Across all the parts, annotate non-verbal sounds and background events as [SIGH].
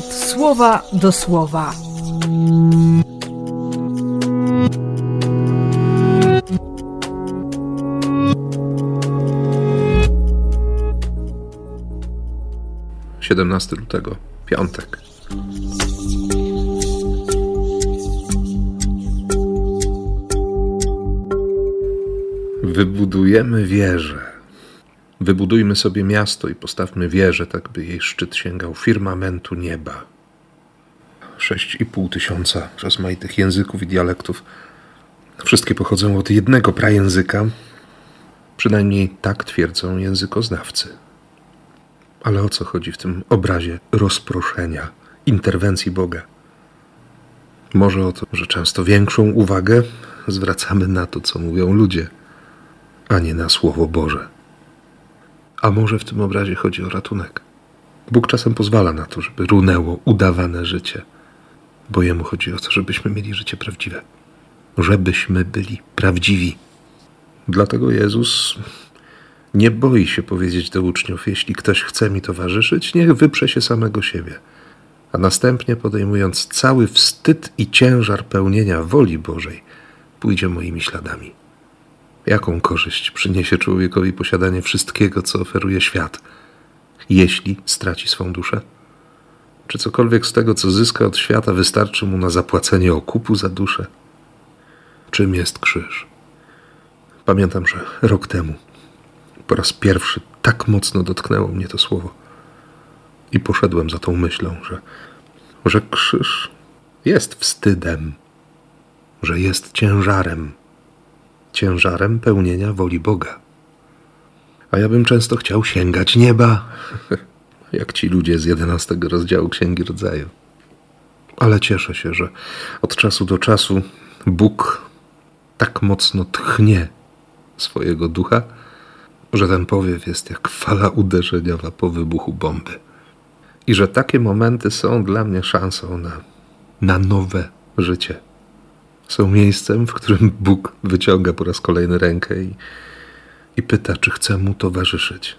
słowa do słowa. Siedemnasty lutego, piątek. Wybudujemy wieżę. Wybudujmy sobie miasto i postawmy wieżę, tak by jej szczyt sięgał firmamentu nieba. Sześć i pół tysiąca rozmaitych języków i dialektów. Wszystkie pochodzą od jednego prajęzyka. Przynajmniej tak twierdzą językoznawcy. Ale o co chodzi w tym obrazie rozproszenia, interwencji Boga? Może o to, że często większą uwagę zwracamy na to, co mówią ludzie, a nie na Słowo Boże. A może w tym obrazie chodzi o ratunek? Bóg czasem pozwala na to, żeby runęło udawane życie, bo Jemu chodzi o to, żebyśmy mieli życie prawdziwe, żebyśmy byli prawdziwi. Dlatego Jezus nie boi się powiedzieć do uczniów: Jeśli ktoś chce mi towarzyszyć, niech wyprze się samego siebie. A następnie, podejmując cały wstyd i ciężar pełnienia woli Bożej, pójdzie moimi śladami. Jaką korzyść przyniesie człowiekowi posiadanie wszystkiego, co oferuje świat, jeśli straci swą duszę? Czy cokolwiek z tego, co zyska od świata, wystarczy mu na zapłacenie okupu za duszę? Czym jest krzyż? Pamiętam, że rok temu po raz pierwszy tak mocno dotknęło mnie to słowo. I poszedłem za tą myślą, że, że krzyż jest wstydem, że jest ciężarem ciężarem pełnienia woli Boga. A ja bym często chciał sięgać nieba, [LAUGHS] jak ci ludzie z jedenastego rozdziału Księgi Rodzaju. Ale cieszę się, że od czasu do czasu Bóg tak mocno tchnie swojego ducha, że ten powiew jest jak fala uderzeniowa po wybuchu bomby. I że takie momenty są dla mnie szansą na, na nowe życie są miejscem, w którym Bóg wyciąga po raz kolejny rękę i, i pyta, czy chce mu towarzyszyć.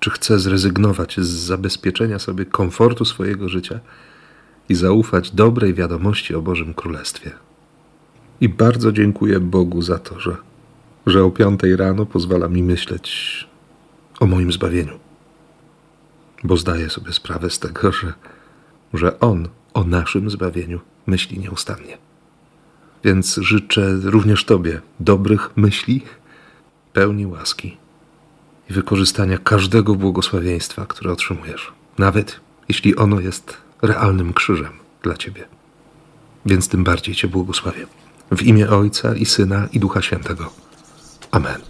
Czy chce zrezygnować z zabezpieczenia sobie komfortu swojego życia i zaufać dobrej wiadomości o Bożym Królestwie. I bardzo dziękuję Bogu za to, że, że o piątej rano pozwala mi myśleć o moim zbawieniu. Bo zdaję sobie sprawę z tego, że, że On o naszym zbawieniu myśli nieustannie. Więc życzę również Tobie dobrych myśli, pełni łaski i wykorzystania każdego błogosławieństwa, które otrzymujesz, nawet jeśli ono jest realnym krzyżem dla Ciebie. Więc tym bardziej Cię błogosławię. W imię Ojca i Syna i Ducha Świętego. Amen.